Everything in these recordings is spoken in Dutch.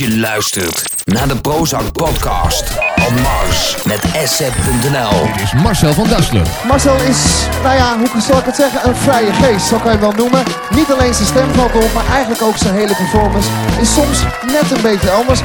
je luistert naar de Prozac Podcast op Mars met asset.nl. Dit is Marcel van Dasselen. Marcel is, nou ja, hoe zal ik het zeggen, een vrije geest, zo kan je hem wel noemen. Niet alleen zijn stem maar eigenlijk ook zijn hele performance is soms net een beetje anders.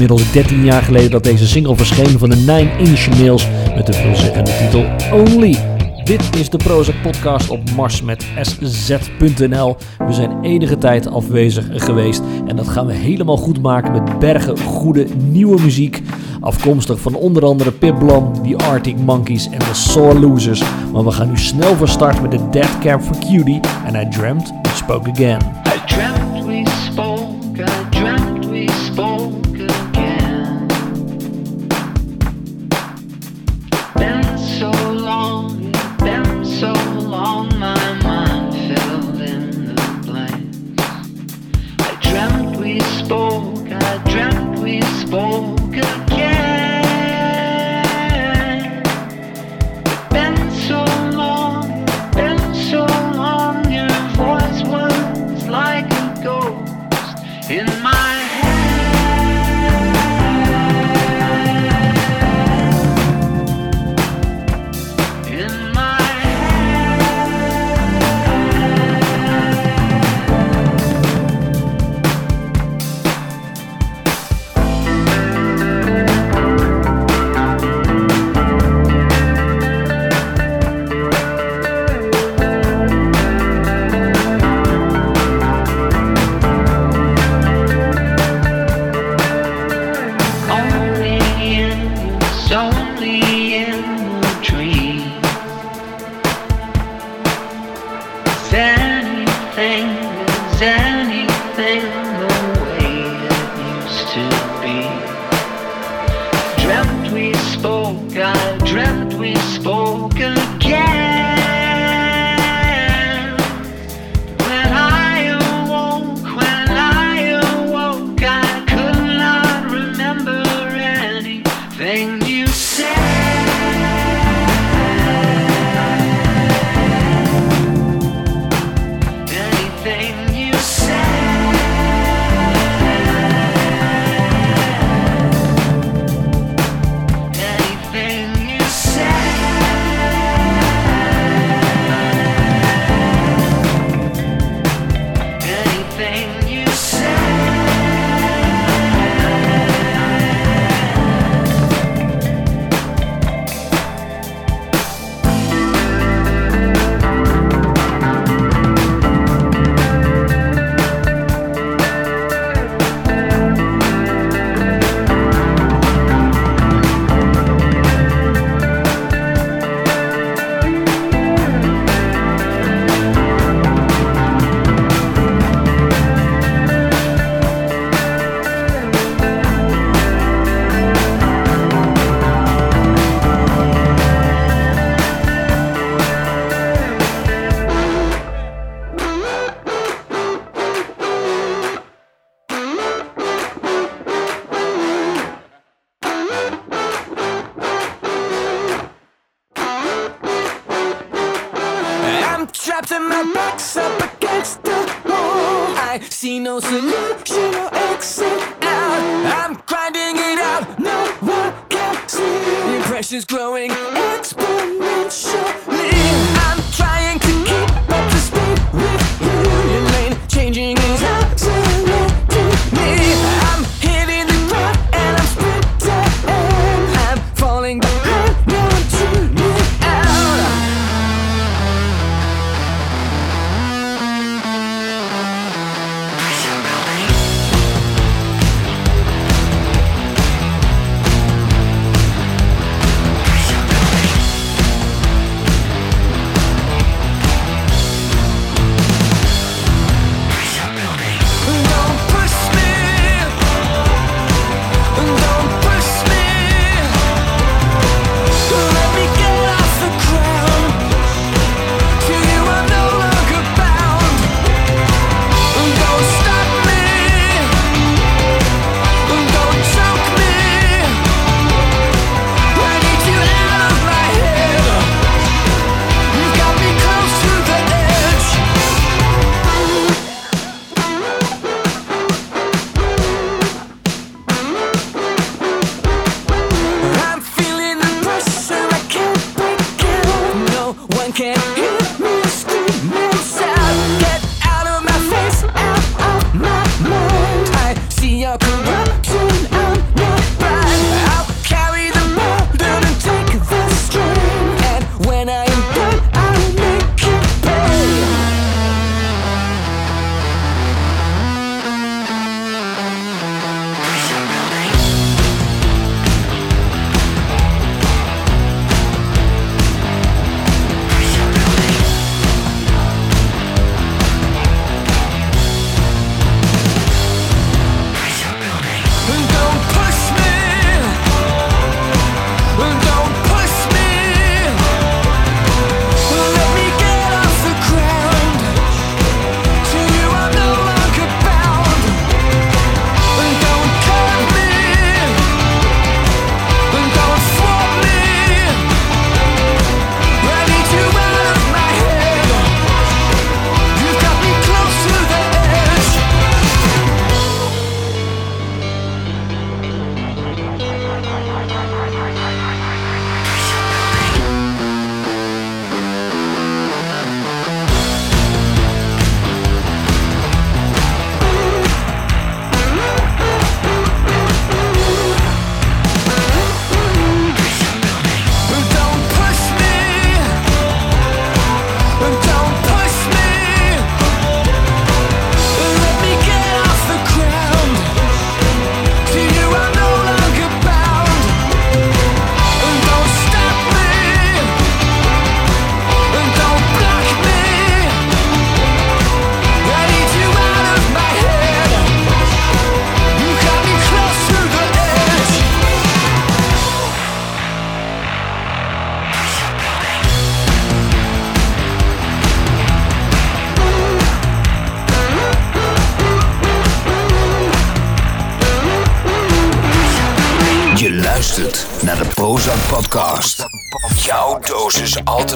inmiddels 13 jaar geleden dat deze single verscheen van de Nine Inch Nails met de veelzeggende titel Only. Dit is de Proza Podcast op Mars met sz.nl. We zijn enige tijd afwezig geweest en dat gaan we helemaal goed maken met bergen goede nieuwe muziek. Afkomstig van onder andere Pip Blom, The Arctic Monkeys en The Sore Losers. Maar we gaan nu snel van start met de Dead Camp for Cutie en I Dreamt Spoke Again.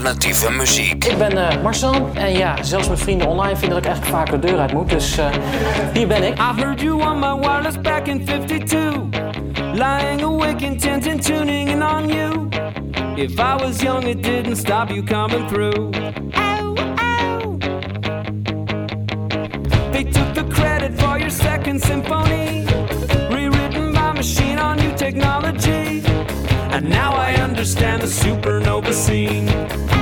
Alternatieve muziek. Ik ben eh, Marcel en ja, zelfs mijn vrienden online vinden dat ik eigenlijk vaker de deur uit moet. Dus eh, hier ben ik. I heard you on my wireless back in 52. Lying awake intent and tuning in on you. If I was young, it didn't stop you coming through. Ow, ow. They took the credit for your second symphony, rewritten by machine on new technology. And now I understand the supernova scene.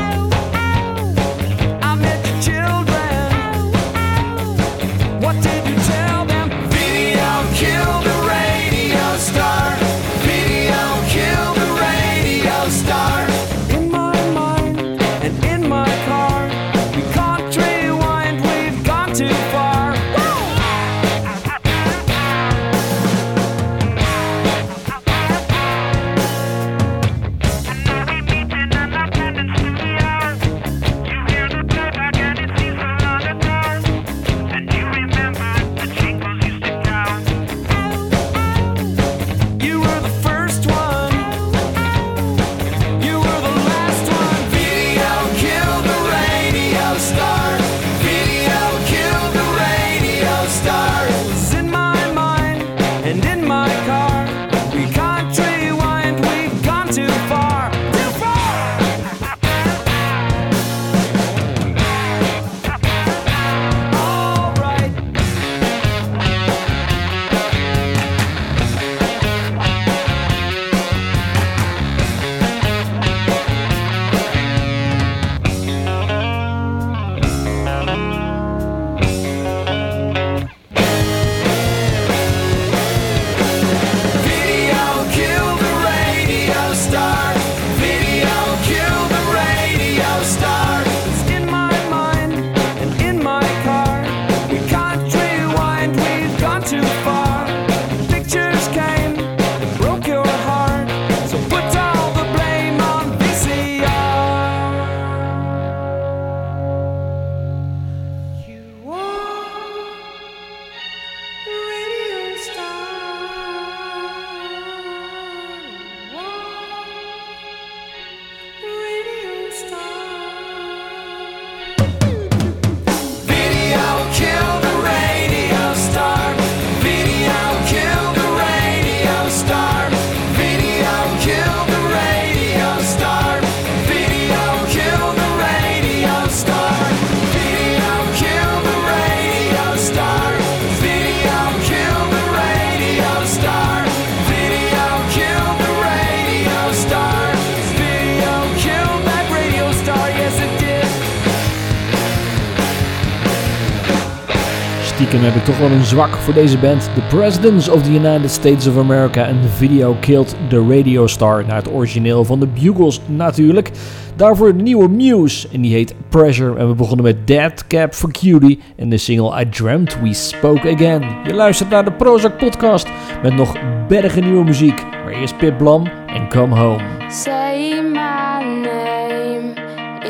Zwak voor deze band. The Presidents of the United States of America en de video Killed the Radio Star. Naar het origineel van de Bugles natuurlijk. Daarvoor de nieuwe Muse en die heet Pressure. En we begonnen met Dead Cap for Cutie en de single I Dreamt We Spoke Again. Je luistert naar de Prozac podcast met nog bergen nieuwe muziek. Maar eerst Pip Blam en Come Home. Say my name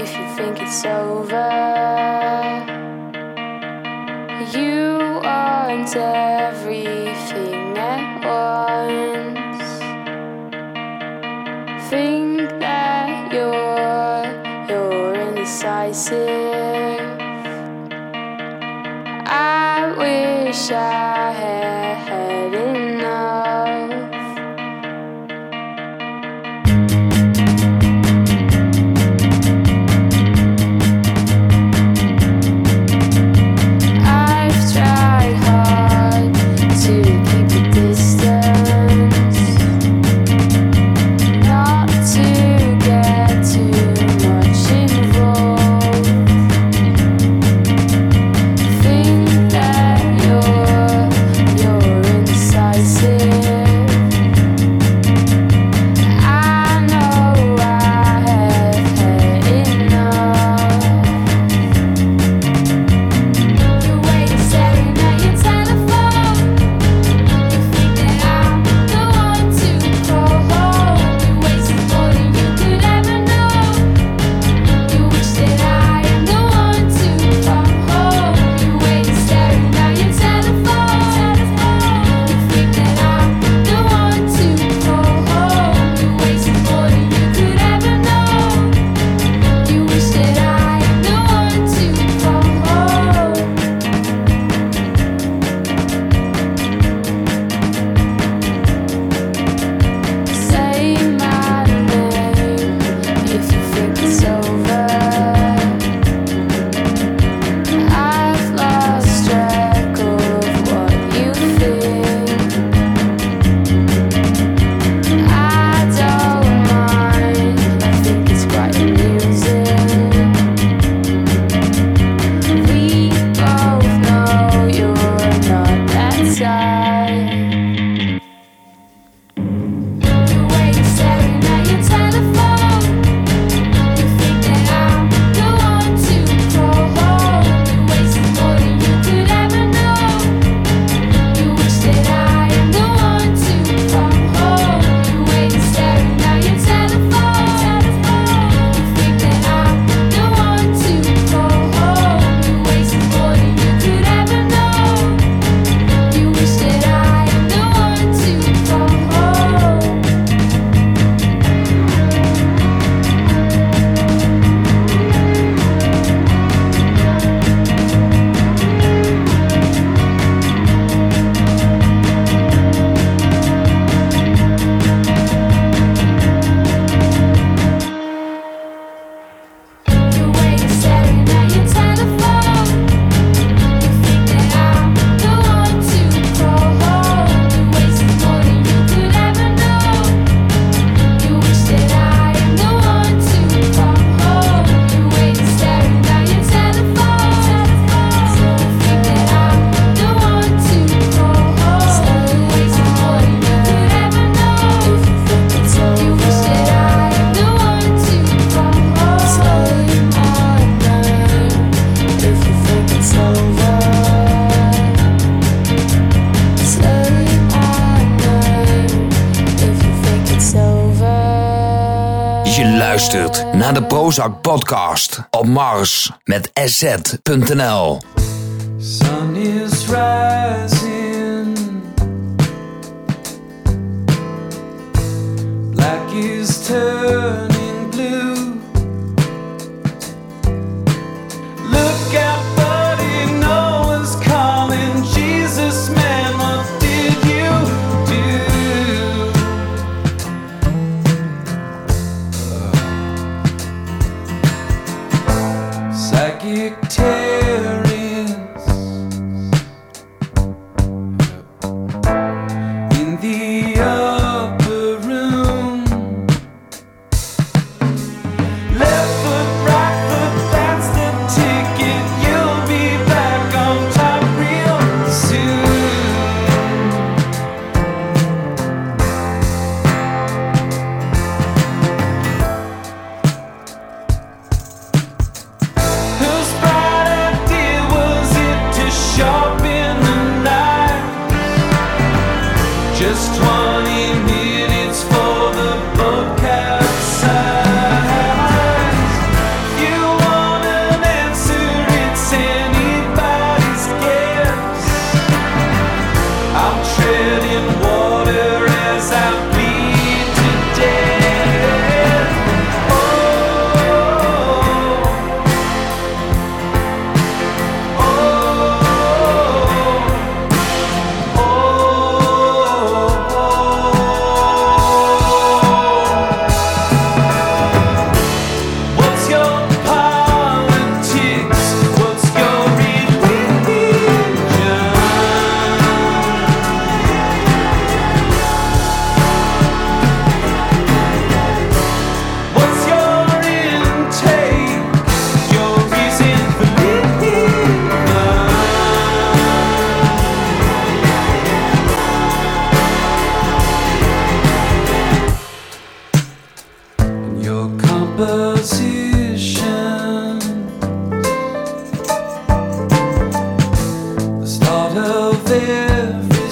if you think it's over. Want everything at once. Think that you're you're indecisive. I wish I had luistert naar de Prozac Podcast op Mars met SZ.nl. Sun is rising. Black is turning.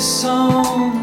song.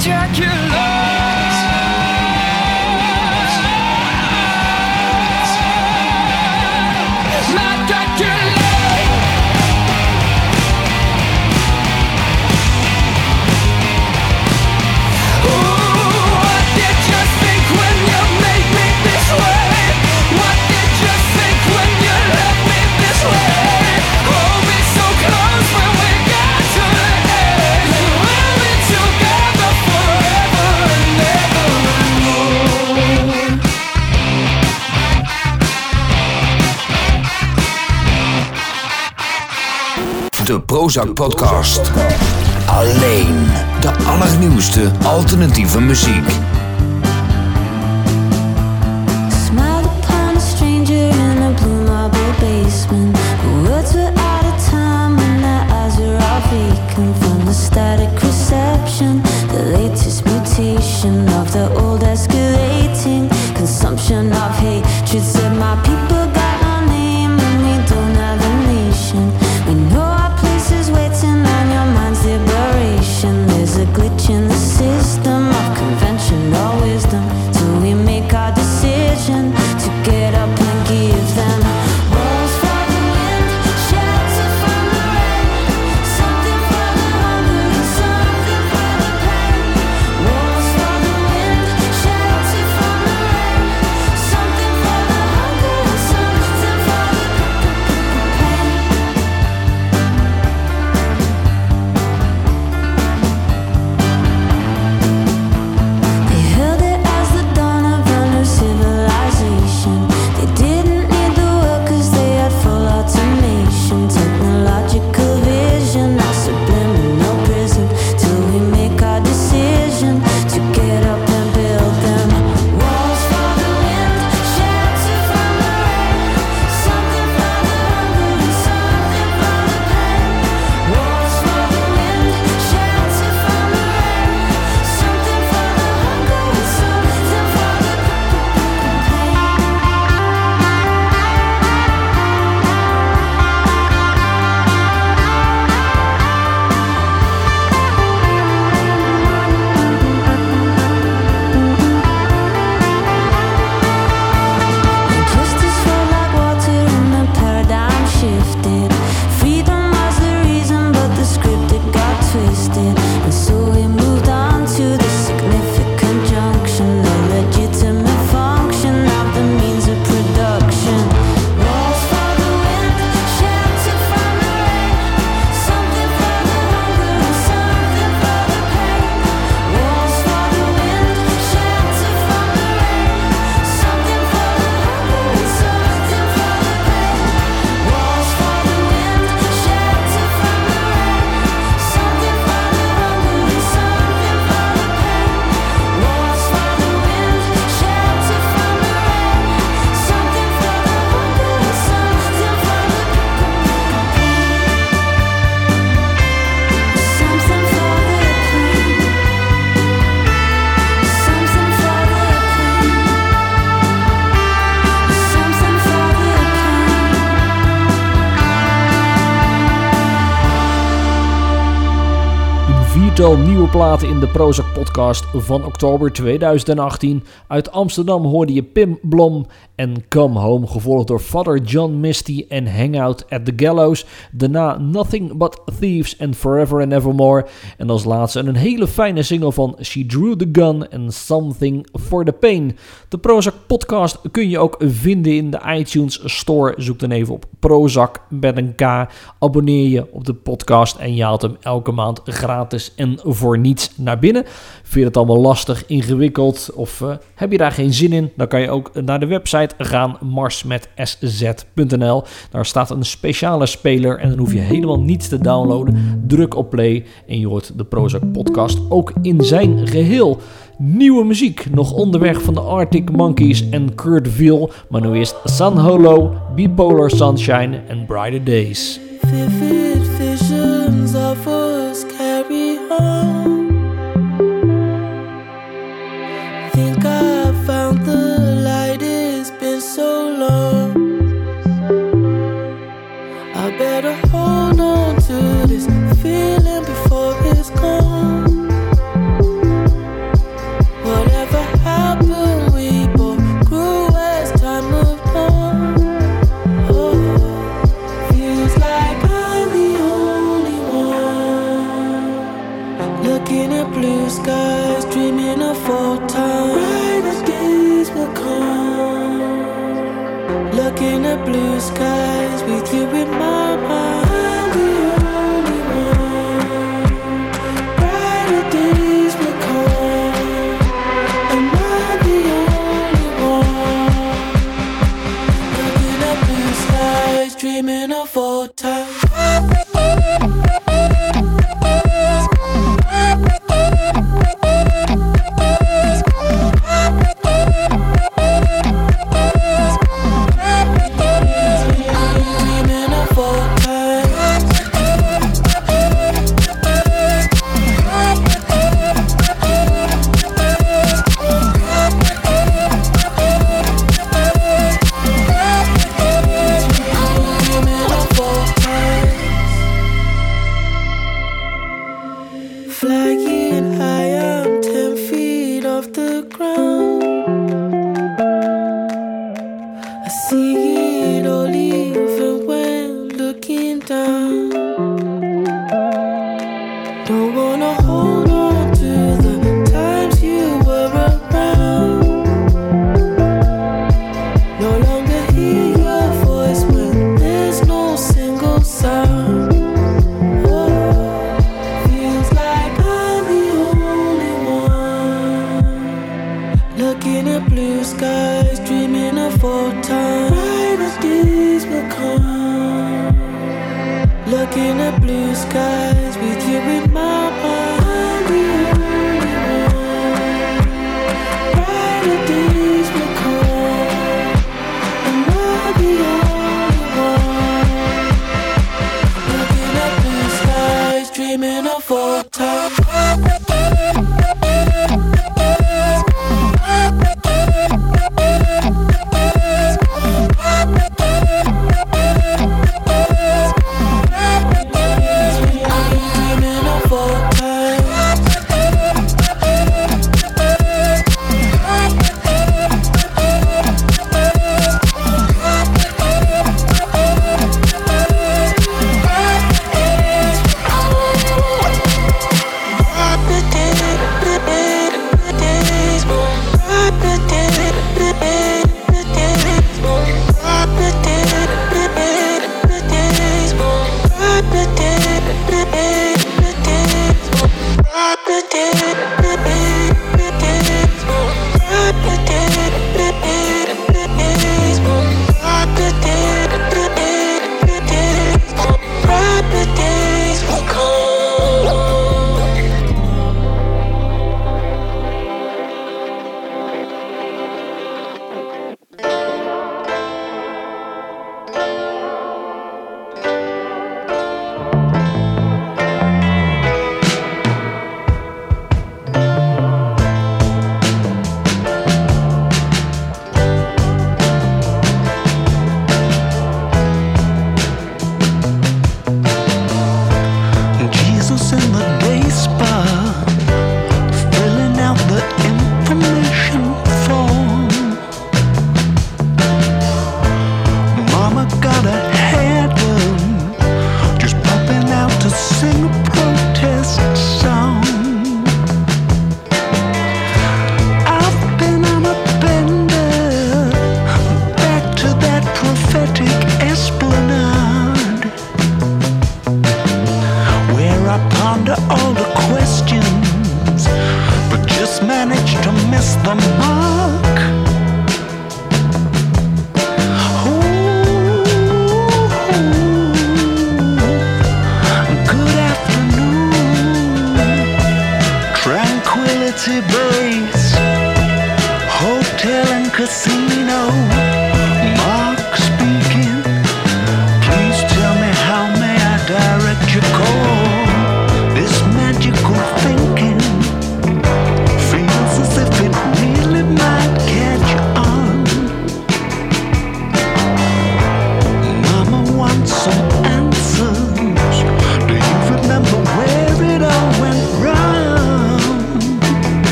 Dracula Zak Podcast. Alleen de allernieuwste alternatieve muziek. platen in de Prozac Podcast van oktober 2018. Uit Amsterdam hoorde je Pim Blom en Come Home, gevolgd door Father John Misty en Hangout at the Gallows. Daarna Nothing But Thieves en Forever and Evermore. En als laatste een hele fijne single van She Drew the Gun and Something for the Pain. De Prozac Podcast kun je ook vinden in de iTunes Store. Zoek dan even op Prozac met een K. Abonneer je op de podcast en je haalt hem elke maand gratis en voor niets naar binnen. Vind je het allemaal lastig, ingewikkeld of eh, heb je daar geen zin in? Dan kan je ook naar de website gaan marsmetsz.nl. Daar staat een speciale speler en dan hoef je helemaal niets te downloaden. Druk op play en je hoort de Prozac podcast ook in zijn geheel. Nieuwe muziek nog onderweg van de Arctic Monkeys en Kurt Vile, maar nu eerst San Holo, Bipolar Sunshine en Brighter Days.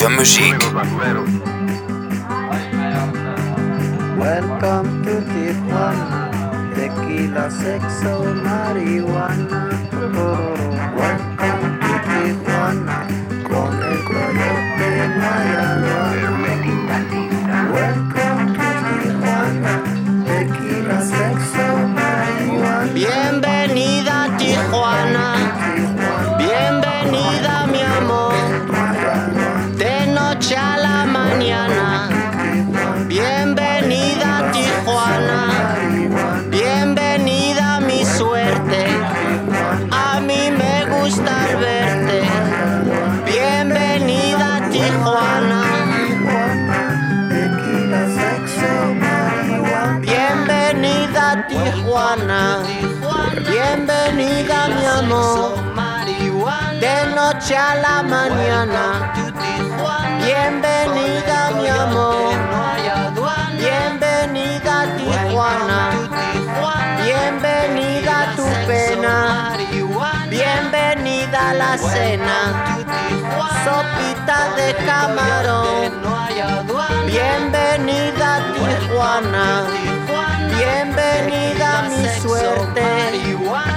Active Musique. Cena. Sopita de camarón. Bienvenida Tijuana. Bienvenida mi suerte.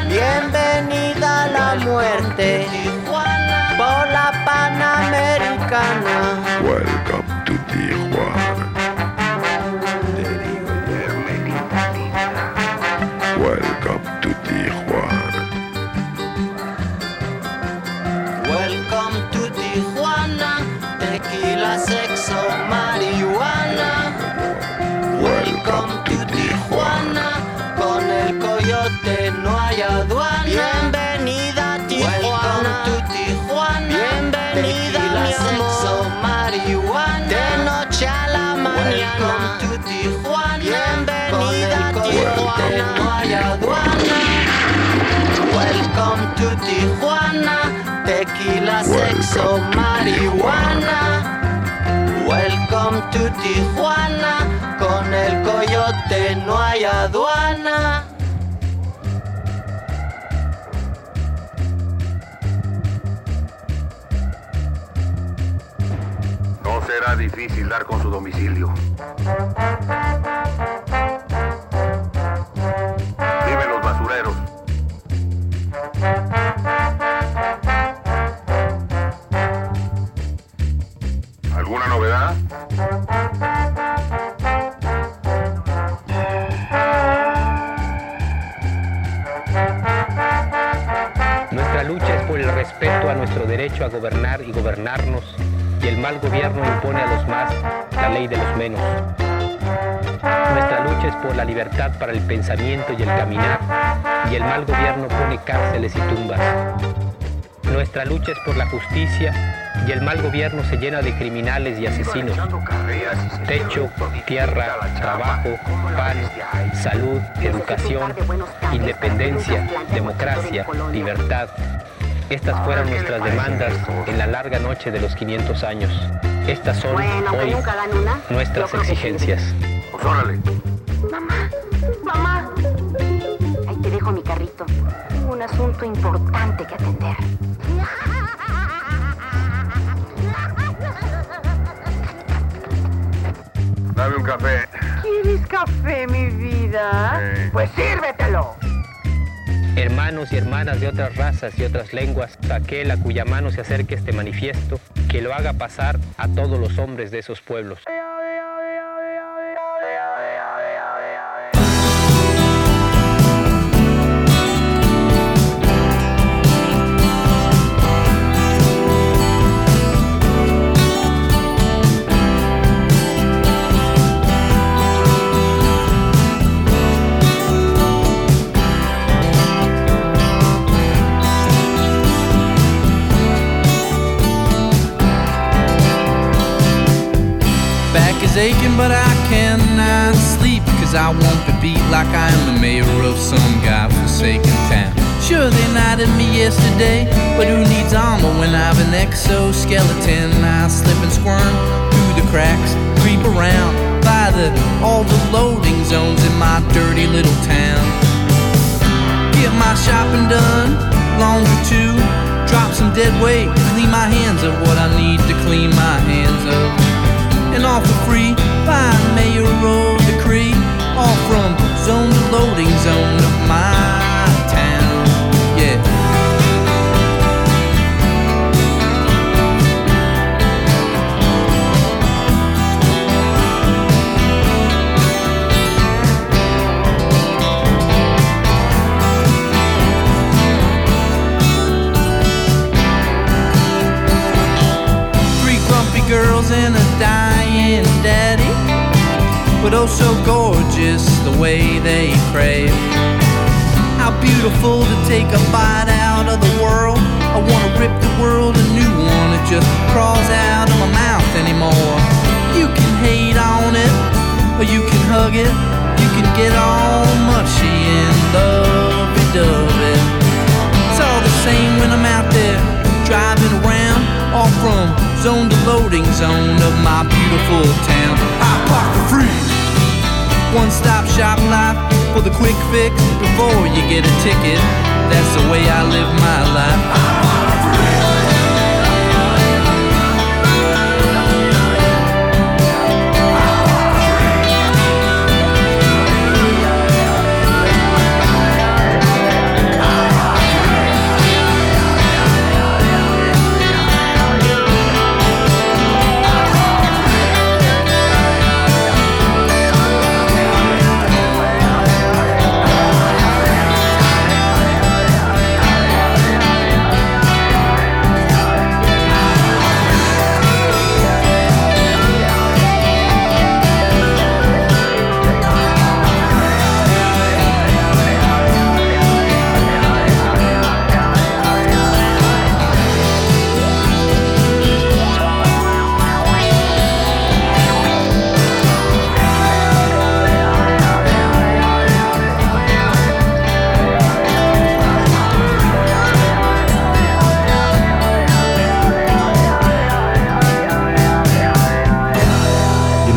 Bienvenida la muerte. Por la Panamericana. Tijuana. Tequila, sexo, marihuana. Welcome to Tijuana. Con el coyote no hay aduana. No será difícil dar con su domicilio. Derecho a gobernar y gobernarnos, y el mal gobierno impone a los más la ley de los menos. Nuestra lucha es por la libertad para el pensamiento y el caminar, y el mal gobierno pone cárceles y tumbas. Nuestra lucha es por la justicia, y el mal gobierno se llena de criminales y asesinos. Techo, tierra, trabajo, pan, salud, educación, independencia, democracia, libertad. Estas fueron nuestras demandas en la larga noche de los 500 años. Estas son hoy nuestras exigencias. Pues órale. Mamá, mamá. Ahí te dejo mi carrito. Tengo un asunto importante que atender. Dame un café. ¿Quieres café, mi vida? Pues sírvetelo. Hermanos y hermanas de otras razas y otras lenguas, aquel a cuya mano se acerque este manifiesto, que lo haga pasar a todos los hombres de esos pueblos. Is aching, but I cannot sleep. Cause I won't be beat like I am the mayor of some godforsaken town. Sure, they knighted me yesterday, but who needs armor when I've an exoskeleton? I slip and squirm through the cracks, creep around by the all the loading zones in my dirty little town. Get my shopping done, longer too. Drop some dead weight, clean my hands of what I need to clean my hands of. And all for free. By mayoral decree, all from zone to loading zone of my but oh so gorgeous the way they crave. How beautiful to take a bite out of the world. I wanna rip the world a new one. It just crawls out of my mouth anymore. You can hate on it, or you can hug it. You can get all mushy and lovey-dovey. It's all the same when I'm out there driving around, all from zone to loading zone of my beautiful town. I park for free. One stop shop life for the quick fix before you get a ticket. That's the way I live my life.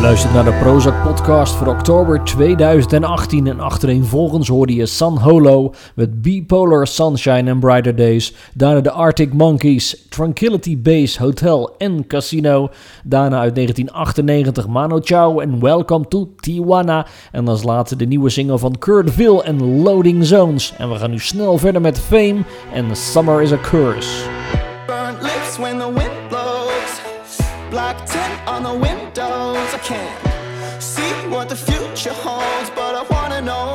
Luistert naar de Prozac podcast voor oktober 2018 en achtereenvolgens hoorde je San Holo met Bipolar Sunshine and Brighter Days, daarna de Arctic Monkeys, Tranquility Base Hotel en Casino, daarna uit 1998 Mano Chao en Welcome to Tijuana en als laatste de nieuwe single van Kurt Ville en Loading Zones. En we gaan nu snel verder met Fame en Summer is a Curse. Black tint on the windows. I can't see what the future holds, but I wanna know.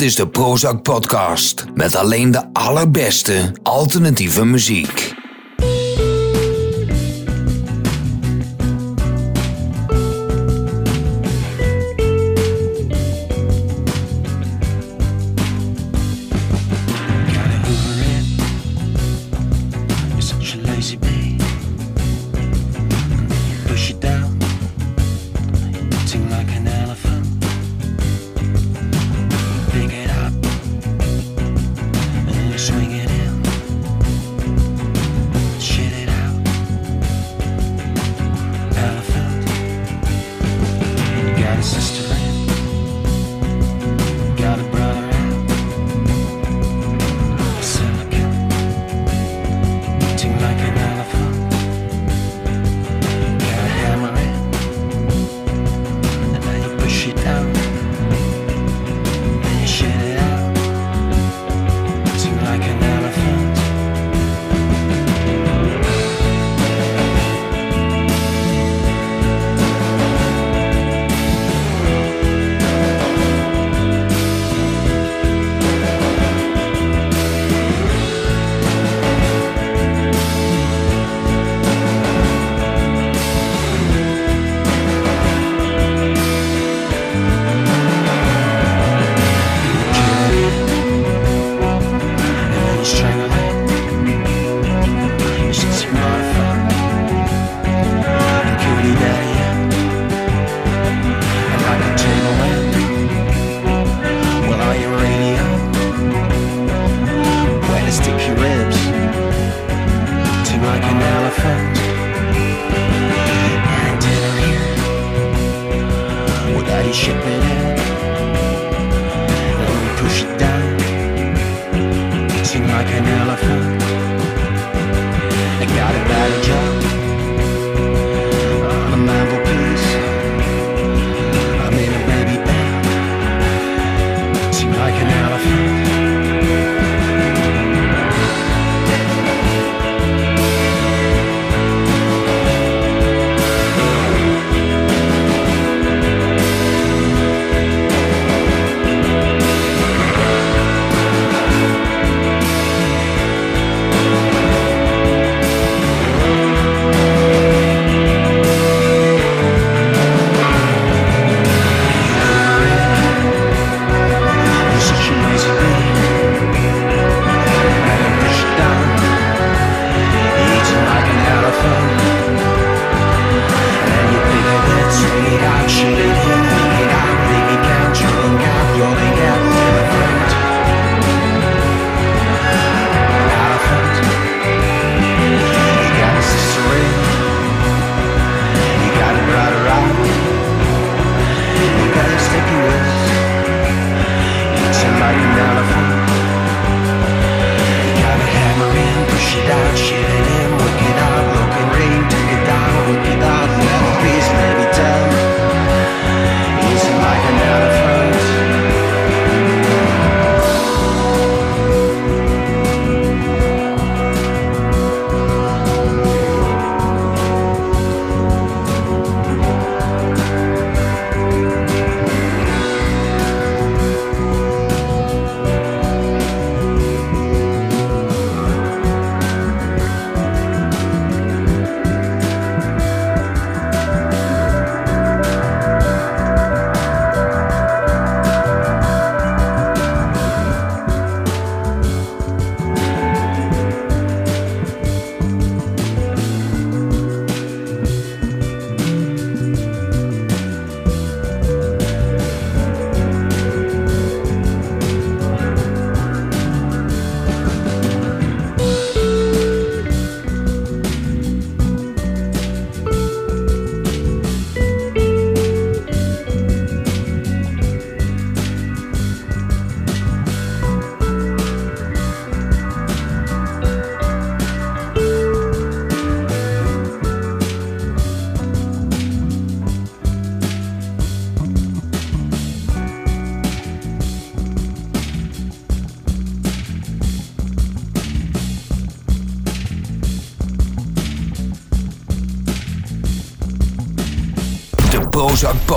Dit is de Prozac Podcast met alleen de allerbeste alternatieve muziek.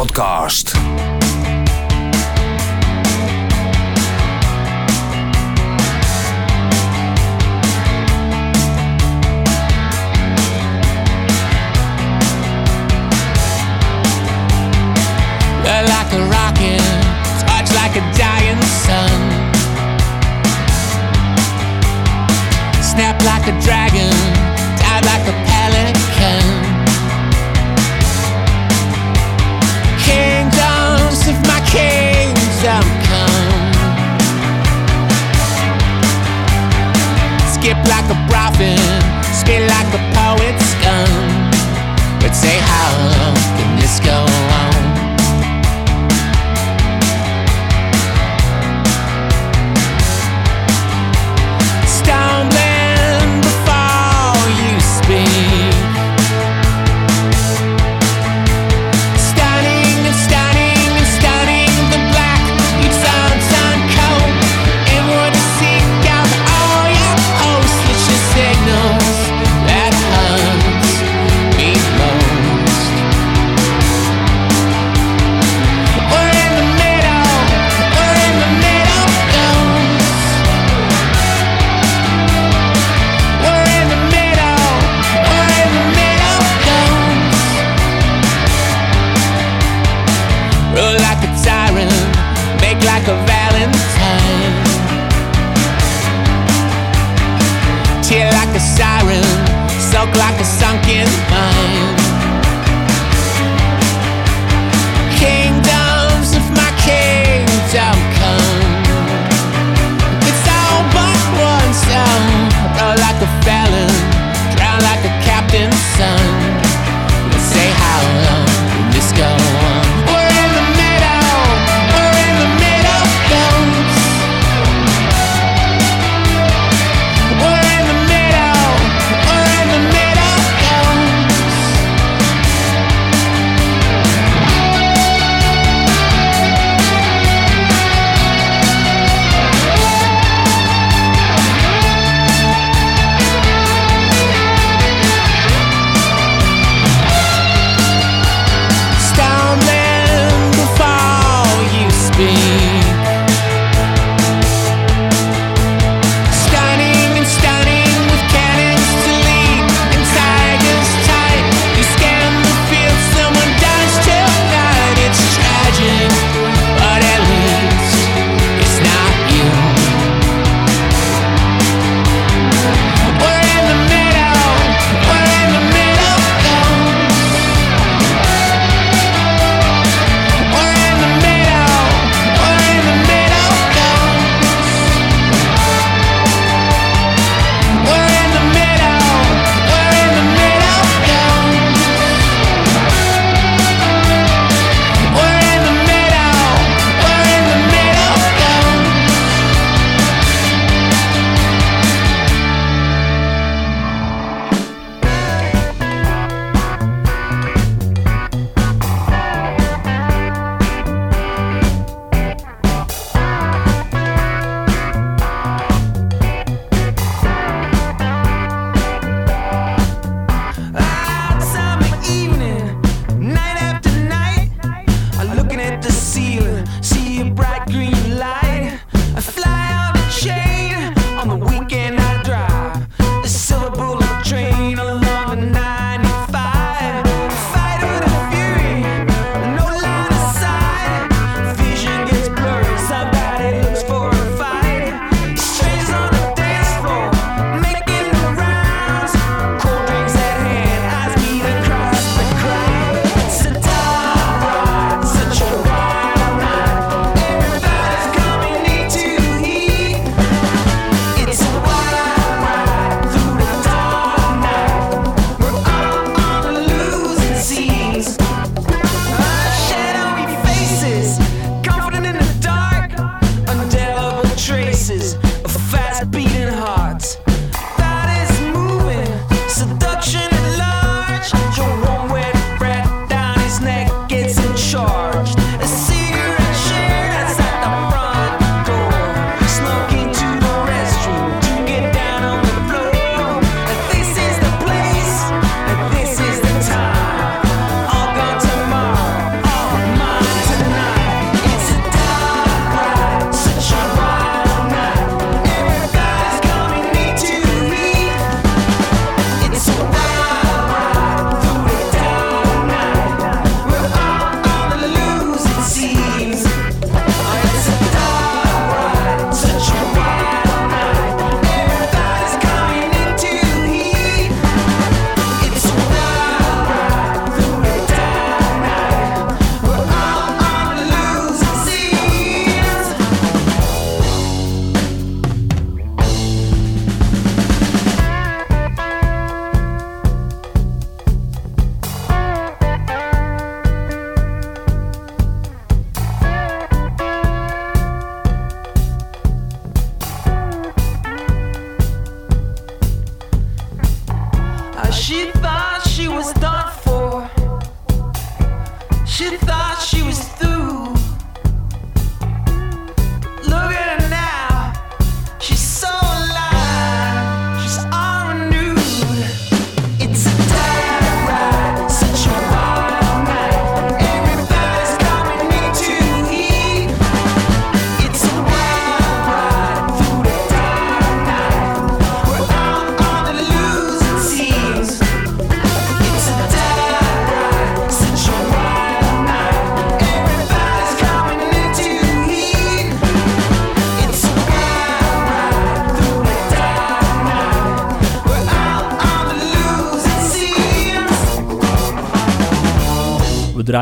Podcast.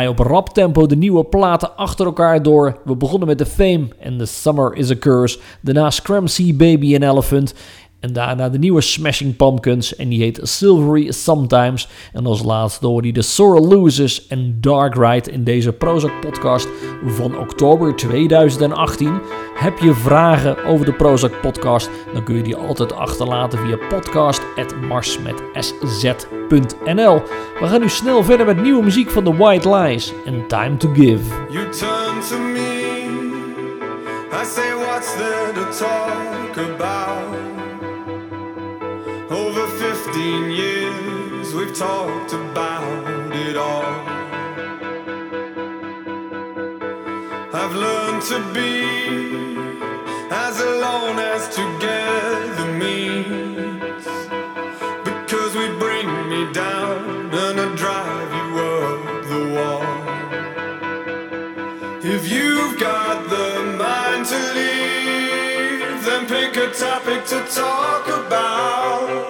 Op rap tempo de nieuwe platen achter elkaar door. We begonnen met The Fame en The Summer is a Curse. Daarna Scram Sea Baby and Elephant. En daarna de nieuwe Smashing Pumpkins en die heet Silvery Sometimes. En als laatste hoorde je de Sore Losers en Dark Ride in deze Prozac podcast van oktober 2018. Heb je vragen over de Prozac podcast, dan kun je die altijd achterlaten via podcast.marsmetsz.nl. We gaan nu snel verder met nieuwe muziek van The White Lies en Time to Give. You turn to me. I say, what's there to talk about? Over 15 years, we've talked about it all. I've learned to be as alone as together means. Because we bring me down and I drive you up the wall. If you've got the mind to leave, then pick a topic to talk about.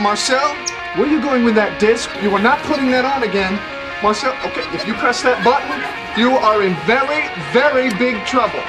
Marcel, where are you going with that disc? You are not putting that on again. Marcel, okay, if you press that button, you are in very, very big trouble.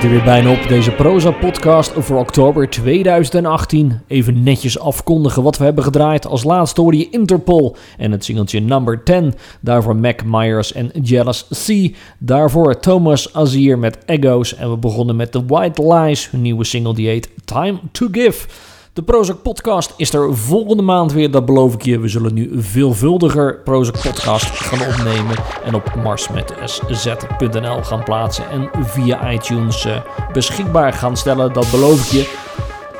Zit er weer bijna op, deze Proza-podcast voor oktober 2018. Even netjes afkondigen wat we hebben gedraaid. Als laatste hoorde je Interpol en het singeltje Number 10. Daarvoor Mac Myers en Jealous C. Daarvoor Thomas Azier met Egos. En we begonnen met The White Lies, hun nieuwe single die heet Time to Give. De Prozac Podcast is er volgende maand weer, dat beloof ik je. We zullen nu veelvuldiger Prozac Podcast gaan opnemen en op marsmetsz.nl gaan plaatsen en via iTunes eh, beschikbaar gaan stellen, dat beloof ik je.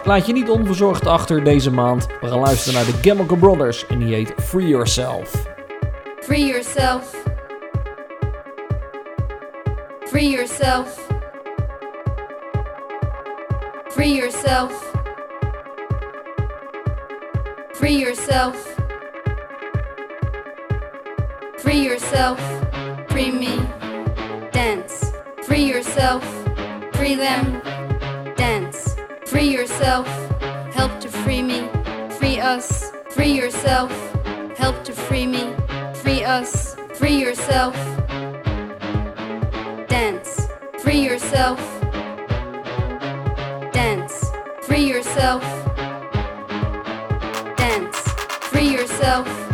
Laat je niet onverzorgd achter deze maand. We gaan luisteren naar de Chemical Brothers en die heet Free Yourself. Free yourself. Free yourself. Free yourself. Free yourself. Free yourself. Free me. Dance. Free yourself. Free them. Dance. Free yourself. Help to free me. Free us. Free yourself. Help to free me. Free us. Free yourself. Dance. Free yourself. Dance. Free yourself. Yourself.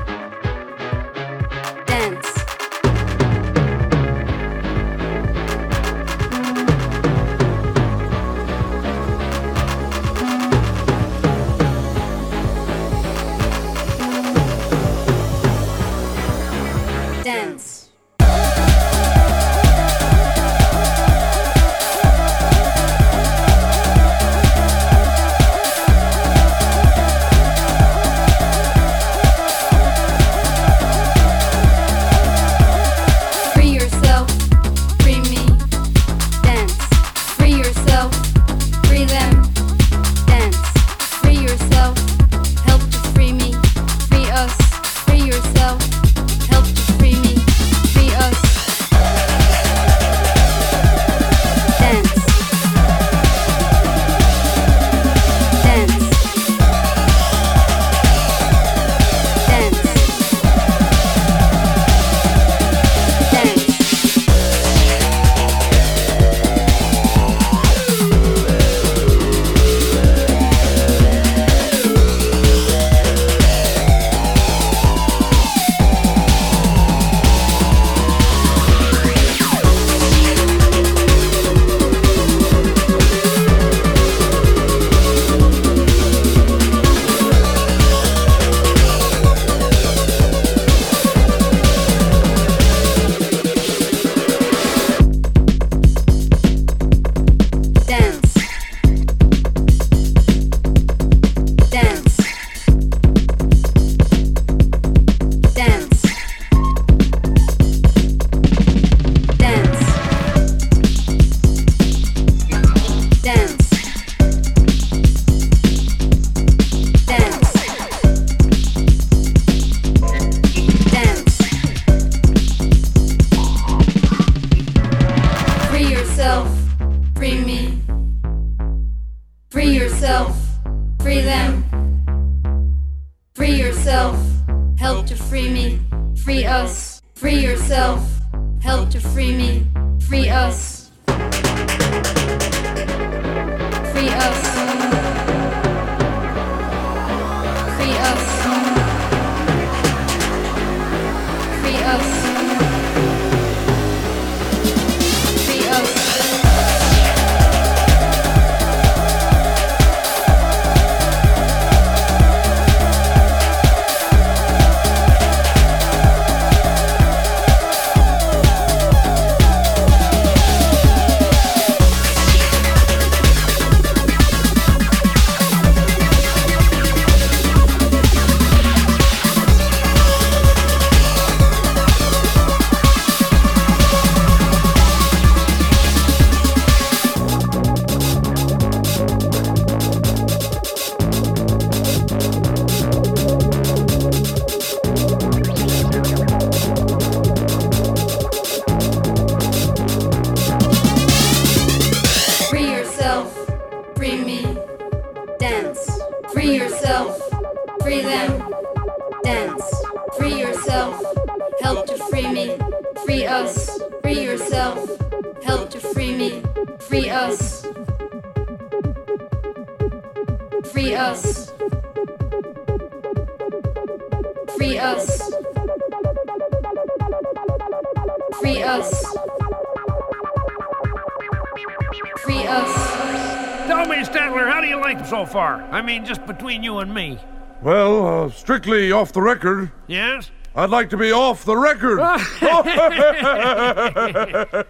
far. I mean, just between you and me. Well, uh, strictly off the record. Yes? I'd like to be off the record.